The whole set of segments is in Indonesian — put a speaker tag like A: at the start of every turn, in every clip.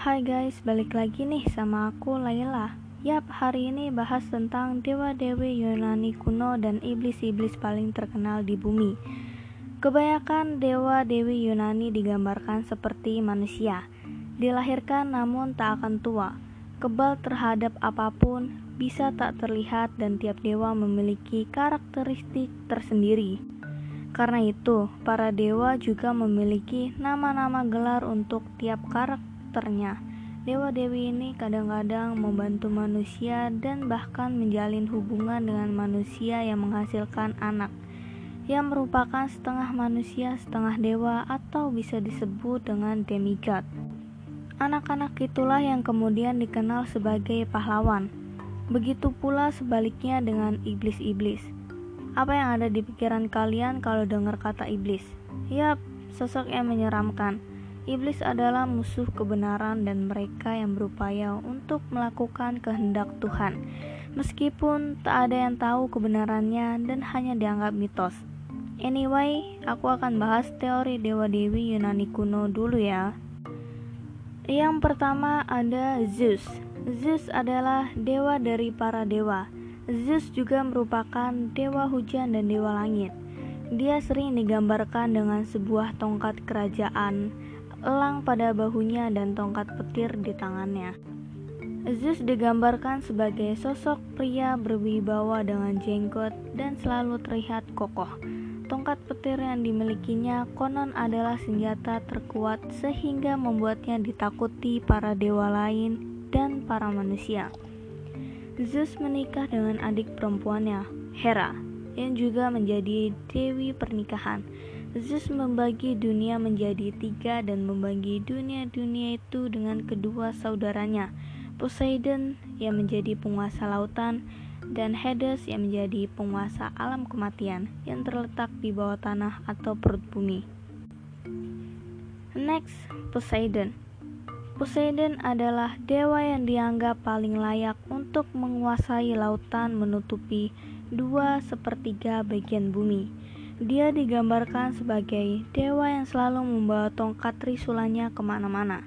A: Hai guys, balik lagi nih sama aku Laila. Yap, hari ini bahas tentang dewa-dewi Yunani kuno dan iblis-iblis paling terkenal di bumi. Kebanyakan dewa-dewi Yunani digambarkan seperti manusia. Dilahirkan namun tak akan tua. Kebal terhadap apa pun, bisa tak terlihat dan tiap dewa memiliki karakteristik tersendiri. Karena itu, para dewa juga memiliki nama-nama gelar untuk tiap karakter karakternya. Dewa-dewi ini kadang-kadang membantu manusia dan bahkan menjalin hubungan dengan manusia yang menghasilkan anak, yang merupakan setengah manusia, setengah dewa, atau bisa disebut dengan demigod. Anak-anak itulah yang kemudian dikenal sebagai pahlawan. Begitu pula sebaliknya dengan iblis-iblis. Apa yang ada di pikiran kalian kalau dengar kata iblis? Yap, sosok yang menyeramkan Iblis adalah musuh kebenaran dan mereka yang berupaya untuk melakukan kehendak Tuhan, meskipun tak ada yang tahu kebenarannya dan hanya dianggap mitos. Anyway, aku akan bahas teori dewa-dewi Yunani kuno dulu ya. Yang pertama ada Zeus. Zeus adalah dewa dari para dewa. Zeus juga merupakan dewa hujan dan dewa langit. Dia sering digambarkan dengan sebuah tongkat kerajaan elang pada bahunya dan tongkat petir di tangannya. Zeus digambarkan sebagai sosok pria berwibawa dengan jenggot dan selalu terlihat kokoh. Tongkat petir yang dimilikinya konon adalah senjata terkuat sehingga membuatnya ditakuti para dewa lain dan para manusia. Zeus menikah dengan adik perempuannya, Hera, yang juga menjadi dewi pernikahan. Zeus membagi dunia menjadi tiga dan membagi dunia-dunia itu dengan kedua saudaranya, Poseidon yang menjadi penguasa lautan dan Hades yang menjadi penguasa alam kematian yang terletak di bawah tanah atau perut bumi. Next, Poseidon. Poseidon adalah dewa yang dianggap paling layak untuk menguasai lautan menutupi dua sepertiga bagian bumi dia digambarkan sebagai dewa yang selalu membawa tongkat trisulannya ke mana-mana.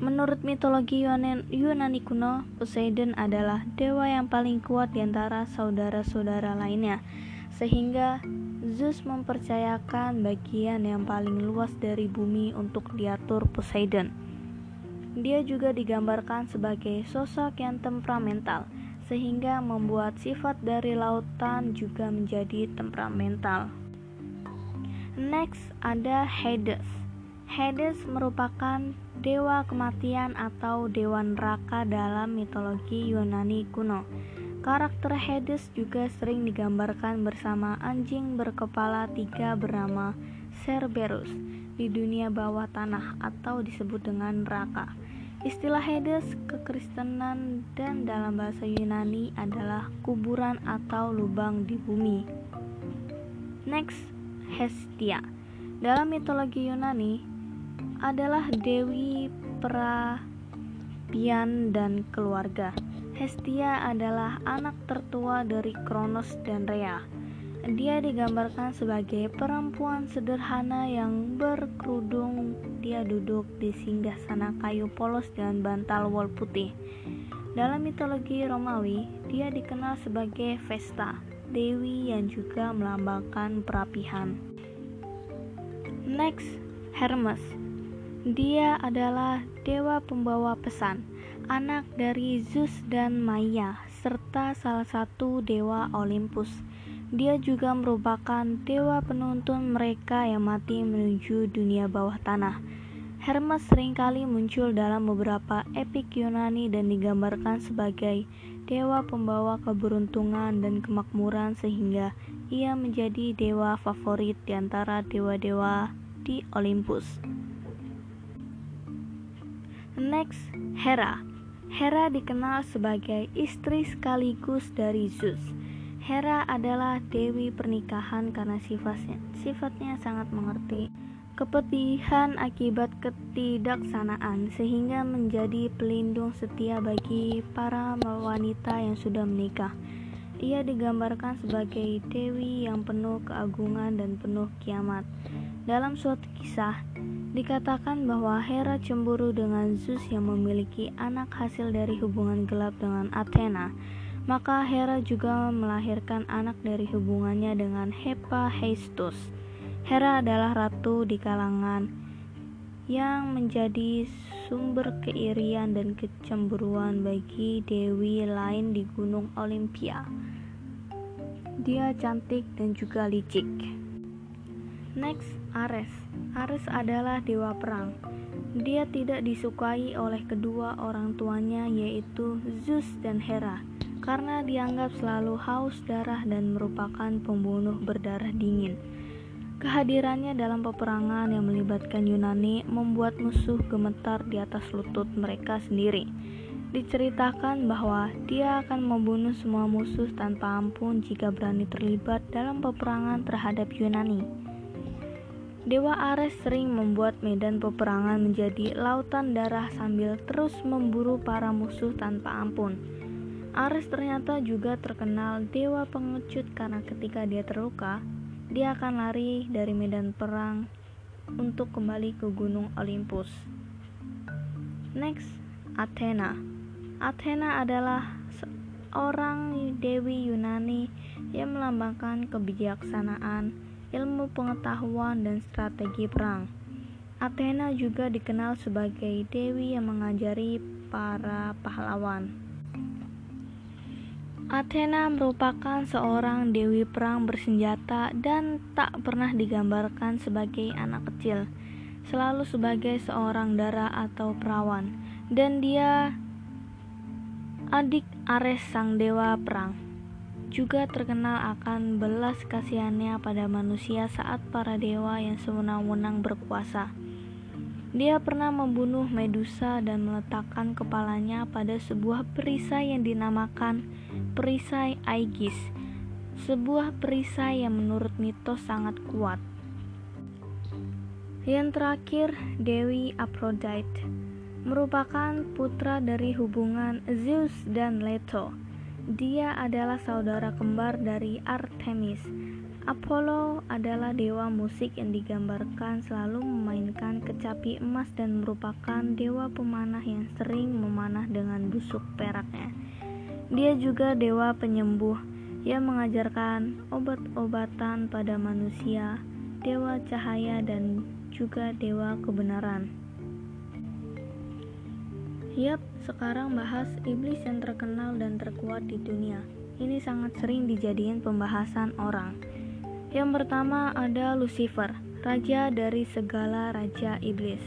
A: Menurut mitologi Yunani kuno, Poseidon adalah dewa yang paling kuat di antara saudara-saudara lainnya, sehingga Zeus mempercayakan bagian yang paling luas dari bumi untuk diatur Poseidon. Dia juga digambarkan sebagai sosok yang temperamental, sehingga membuat sifat dari lautan juga menjadi temperamental. Next ada Hades. Hades merupakan dewa kematian atau dewa neraka dalam mitologi Yunani kuno. Karakter Hades juga sering digambarkan bersama anjing berkepala tiga bernama Cerberus di dunia bawah tanah atau disebut dengan neraka. Istilah Hades kekristenan dan dalam bahasa Yunani adalah kuburan atau lubang di bumi. Next Hestia. Dalam mitologi Yunani adalah dewi perapian dan keluarga. Hestia adalah anak tertua dari Kronos dan Rhea. Dia digambarkan sebagai perempuan sederhana yang berkerudung. Dia duduk di singgah sana kayu polos dengan bantal wol putih. Dalam mitologi Romawi, dia dikenal sebagai Vesta, dewi yang juga melambangkan perapihan. Next, Hermes. Dia adalah dewa pembawa pesan, anak dari Zeus dan Maya, serta salah satu dewa Olympus. Dia juga merupakan dewa penuntun mereka yang mati menuju dunia bawah tanah. Hermes sering kali muncul dalam beberapa epik Yunani dan digambarkan sebagai dewa pembawa keberuntungan dan kemakmuran sehingga ia menjadi dewa favorit di antara dewa-dewa di Olympus. Next, Hera. Hera dikenal sebagai istri sekaligus dari Zeus. Hera adalah dewi pernikahan karena sifatnya, sifatnya sangat mengerti kepedihan akibat ketidaksanaan sehingga menjadi pelindung setia bagi para wanita yang sudah menikah. ia digambarkan sebagai dewi yang penuh keagungan dan penuh kiamat. Dalam suatu kisah, dikatakan bahwa Hera cemburu dengan Zeus yang memiliki anak hasil dari hubungan gelap dengan Athena. Maka Hera juga melahirkan anak dari hubungannya dengan Hephaestus. Hera adalah ratu di kalangan yang menjadi sumber keirian dan kecemburuan bagi dewi lain di Gunung Olimpia. Dia cantik dan juga licik. Next, Ares. Ares adalah dewa perang. Dia tidak disukai oleh kedua orang tuanya yaitu Zeus dan Hera karena dianggap selalu haus darah dan merupakan pembunuh berdarah dingin. Kehadirannya dalam peperangan yang melibatkan Yunani membuat musuh gemetar di atas lutut mereka sendiri. Diceritakan bahwa dia akan membunuh semua musuh tanpa ampun jika berani terlibat dalam peperangan terhadap Yunani. Dewa Ares sering membuat medan peperangan menjadi lautan darah sambil terus memburu para musuh tanpa ampun. Ares ternyata juga terkenal dewa pengecut karena ketika dia terluka, dia akan lari dari medan perang untuk kembali ke Gunung Olympus. Next, Athena. Athena adalah seorang dewi Yunani yang melambangkan kebijaksanaan, ilmu pengetahuan, dan strategi perang. Athena juga dikenal sebagai dewi yang mengajari para pahlawan. Athena merupakan seorang dewi perang bersenjata dan tak pernah digambarkan sebagai anak kecil, selalu sebagai seorang dara atau perawan, dan dia adik Ares sang dewa perang. Juga terkenal akan belas kasihannya pada manusia saat para dewa yang sewenang-wenang berkuasa. Dia pernah membunuh Medusa dan meletakkan kepalanya pada sebuah perisai yang dinamakan perisai Aegis, sebuah perisai yang menurut mitos sangat kuat. Yang terakhir, Dewi Aphrodite merupakan putra dari hubungan Zeus dan Leto. Dia adalah saudara kembar dari Artemis, Apollo adalah dewa musik yang digambarkan selalu memainkan kecapi emas dan merupakan dewa pemanah yang sering memanah dengan busuk peraknya. Dia juga dewa penyembuh yang mengajarkan obat-obatan pada manusia, dewa cahaya dan juga dewa kebenaran. Yap, sekarang bahas iblis yang terkenal dan terkuat di dunia. Ini sangat sering dijadikan pembahasan orang. Yang pertama ada Lucifer, raja dari segala raja iblis.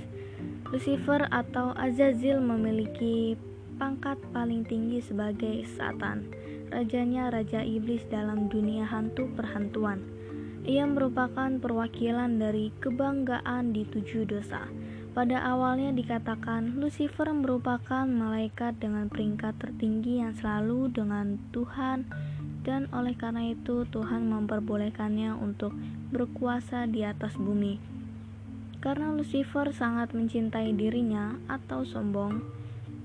A: Lucifer atau Azazil memiliki pangkat paling tinggi sebagai Satan. Rajanya raja iblis dalam dunia hantu perhantuan. Ia merupakan perwakilan dari kebanggaan di tujuh dosa. Pada awalnya dikatakan Lucifer merupakan malaikat dengan peringkat tertinggi yang selalu dengan Tuhan dan oleh karena itu Tuhan memperbolehkannya untuk berkuasa di atas bumi. Karena Lucifer sangat mencintai dirinya atau sombong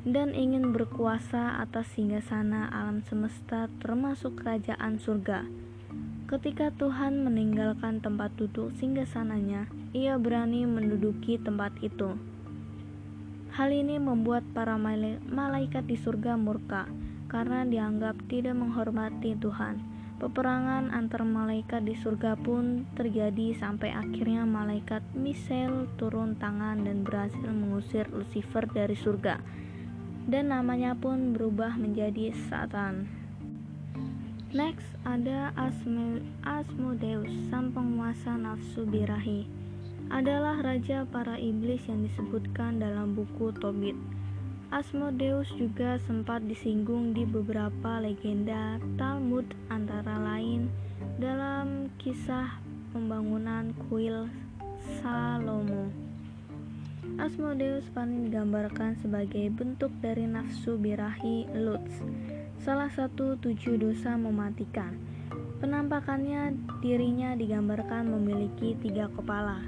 A: dan ingin berkuasa atas singgasana alam semesta termasuk kerajaan surga. Ketika Tuhan meninggalkan tempat duduk singgasananya, ia berani menduduki tempat itu. Hal ini membuat para malaikat di surga murka karena dianggap tidak menghormati Tuhan. Peperangan antar malaikat di surga pun terjadi sampai akhirnya malaikat Misael turun tangan dan berhasil mengusir Lucifer dari surga. Dan namanya pun berubah menjadi Satan. Next ada Asmo Asmodeus, sang penguasa nafsu birahi. Adalah raja para iblis yang disebutkan dalam buku Tobit. Asmodeus juga sempat disinggung di beberapa legenda Talmud antara lain dalam kisah pembangunan kuil Salomo. Asmodeus paling digambarkan sebagai bentuk dari nafsu birahi Lutz, salah satu tujuh dosa mematikan. Penampakannya dirinya digambarkan memiliki tiga kepala,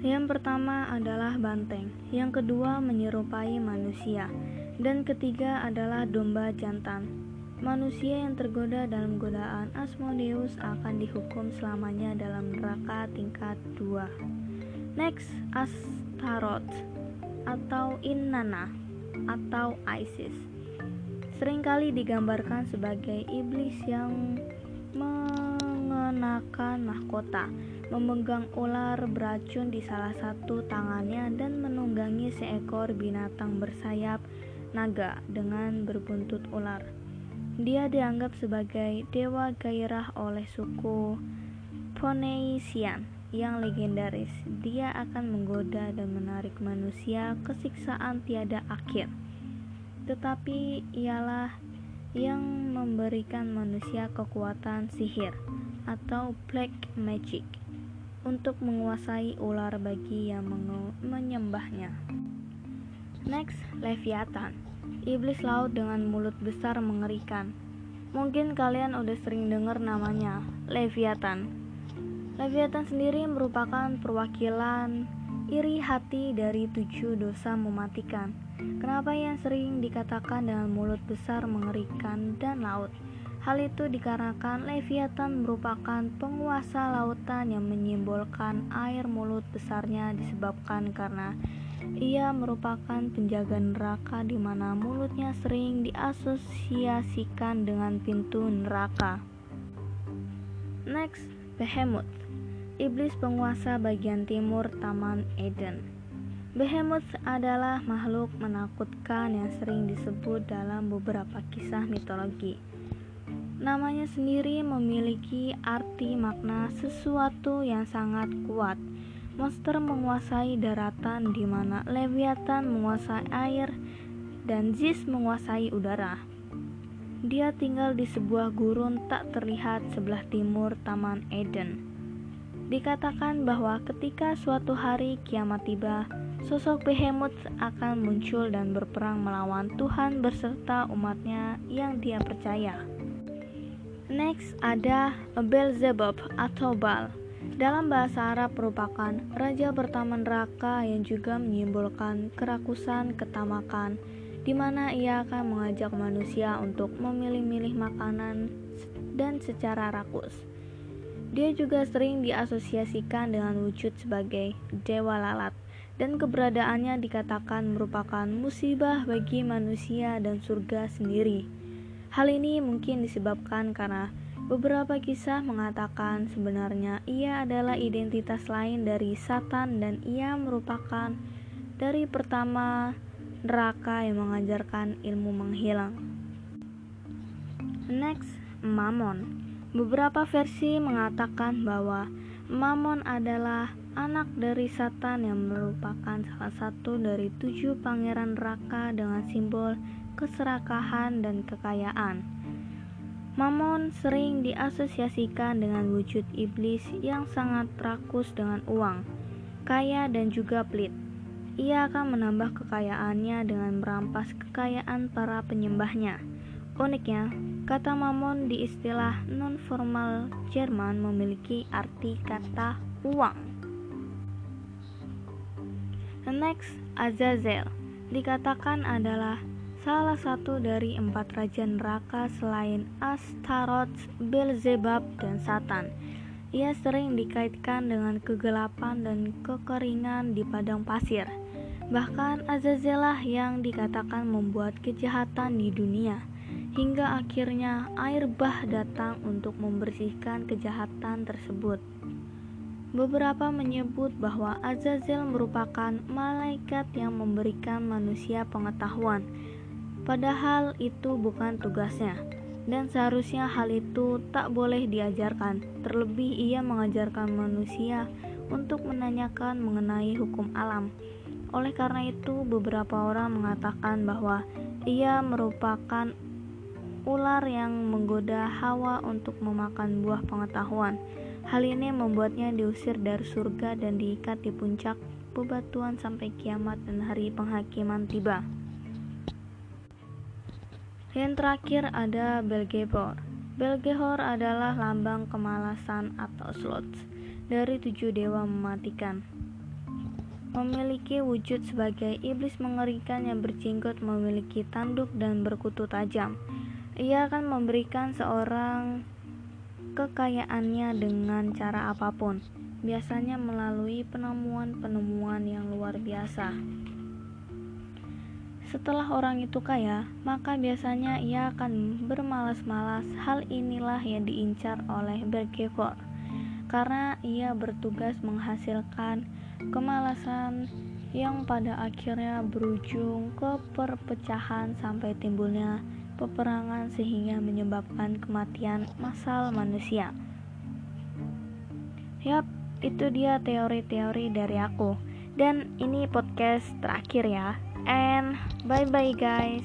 A: yang pertama adalah banteng, yang kedua menyerupai manusia, dan ketiga adalah domba jantan. Manusia yang tergoda dalam godaan Asmodeus akan dihukum selamanya dalam neraka tingkat 2. Next, Astaroth atau Inanna atau Isis. Seringkali digambarkan sebagai iblis yang mengenakan mahkota, memegang ular beracun di salah satu tangannya dan menunggangi seekor binatang bersayap naga dengan berbuntut ular. Dia dianggap sebagai dewa gairah oleh suku Phoenician yang legendaris. Dia akan menggoda dan menarik manusia ke siksaan tiada akhir. Tetapi ialah yang memberikan manusia kekuatan sihir atau black magic untuk menguasai ular bagi yang menyembahnya. Next, Leviathan Iblis laut dengan mulut besar mengerikan. Mungkin kalian udah sering dengar namanya, Leviathan. Leviathan sendiri merupakan perwakilan iri hati dari tujuh dosa mematikan. Kenapa yang sering dikatakan dengan mulut besar mengerikan dan laut? Hal itu dikarenakan Leviathan merupakan penguasa lautan yang menyimbolkan air mulut besarnya disebabkan karena ia merupakan penjaga neraka di mana mulutnya sering diasosiasikan dengan pintu neraka. Next, Behemoth. Iblis penguasa bagian timur Taman Eden. Behemoth adalah makhluk menakutkan yang sering disebut dalam beberapa kisah mitologi. Namanya sendiri memiliki arti makna sesuatu yang sangat kuat Monster menguasai daratan di mana Leviathan menguasai air dan Zeus menguasai udara. Dia tinggal di sebuah gurun tak terlihat sebelah timur Taman Eden. Dikatakan bahwa ketika suatu hari kiamat tiba, sosok Behemoth akan muncul dan berperang melawan Tuhan berserta umatnya yang dia percaya. Next ada Beelzebub atau Baal. Dalam bahasa Arab merupakan raja pertama neraka yang juga menyimbolkan kerakusan ketamakan, di mana ia akan mengajak manusia untuk memilih-milih makanan dan secara rakus. Dia juga sering diasosiasikan dengan wujud sebagai dewa lalat, dan keberadaannya dikatakan merupakan musibah bagi manusia dan surga sendiri. Hal ini mungkin disebabkan karena Beberapa kisah mengatakan sebenarnya ia adalah identitas lain dari Satan dan ia merupakan dari pertama neraka yang mengajarkan ilmu menghilang. Next, Mammon. Beberapa versi mengatakan bahwa Mammon adalah anak dari Satan yang merupakan salah satu dari tujuh pangeran neraka dengan simbol keserakahan dan kekayaan. Mamon sering diasosiasikan dengan wujud iblis yang sangat rakus dengan uang, kaya dan juga pelit. Ia akan menambah kekayaannya dengan merampas kekayaan para penyembahnya. Uniknya, kata mamon di istilah non-formal Jerman memiliki arti kata uang. Next, Azazel dikatakan adalah salah satu dari empat raja neraka selain Astaroth, Beelzebub, dan Satan. Ia sering dikaitkan dengan kegelapan dan kekeringan di padang pasir. Bahkan Azazelah yang dikatakan membuat kejahatan di dunia. Hingga akhirnya air bah datang untuk membersihkan kejahatan tersebut. Beberapa menyebut bahwa Azazel merupakan malaikat yang memberikan manusia pengetahuan Padahal itu bukan tugasnya, dan seharusnya hal itu tak boleh diajarkan. Terlebih, ia mengajarkan manusia untuk menanyakan mengenai hukum alam. Oleh karena itu, beberapa orang mengatakan bahwa ia merupakan ular yang menggoda Hawa untuk memakan buah pengetahuan. Hal ini membuatnya diusir dari surga dan diikat di puncak bebatuan sampai kiamat dan hari penghakiman tiba. Yang terakhir ada Belgehor. Belgehor adalah lambang kemalasan atau sloth dari tujuh dewa mematikan. Memiliki wujud sebagai iblis mengerikan yang berjenggot memiliki tanduk dan berkutu tajam. Ia akan memberikan seorang kekayaannya dengan cara apa pun, biasanya melalui penemuan-penemuan yang luar biasa. Setelah orang itu kaya, maka biasanya ia akan bermalas-malas. Hal inilah yang diincar oleh Bergevor, karena ia bertugas menghasilkan kemalasan yang pada akhirnya berujung ke perpecahan sampai timbulnya peperangan sehingga menyebabkan kematian massal manusia. Yap, itu dia teori-teori dari aku. Dan ini podcast terakhir ya and bye bye guys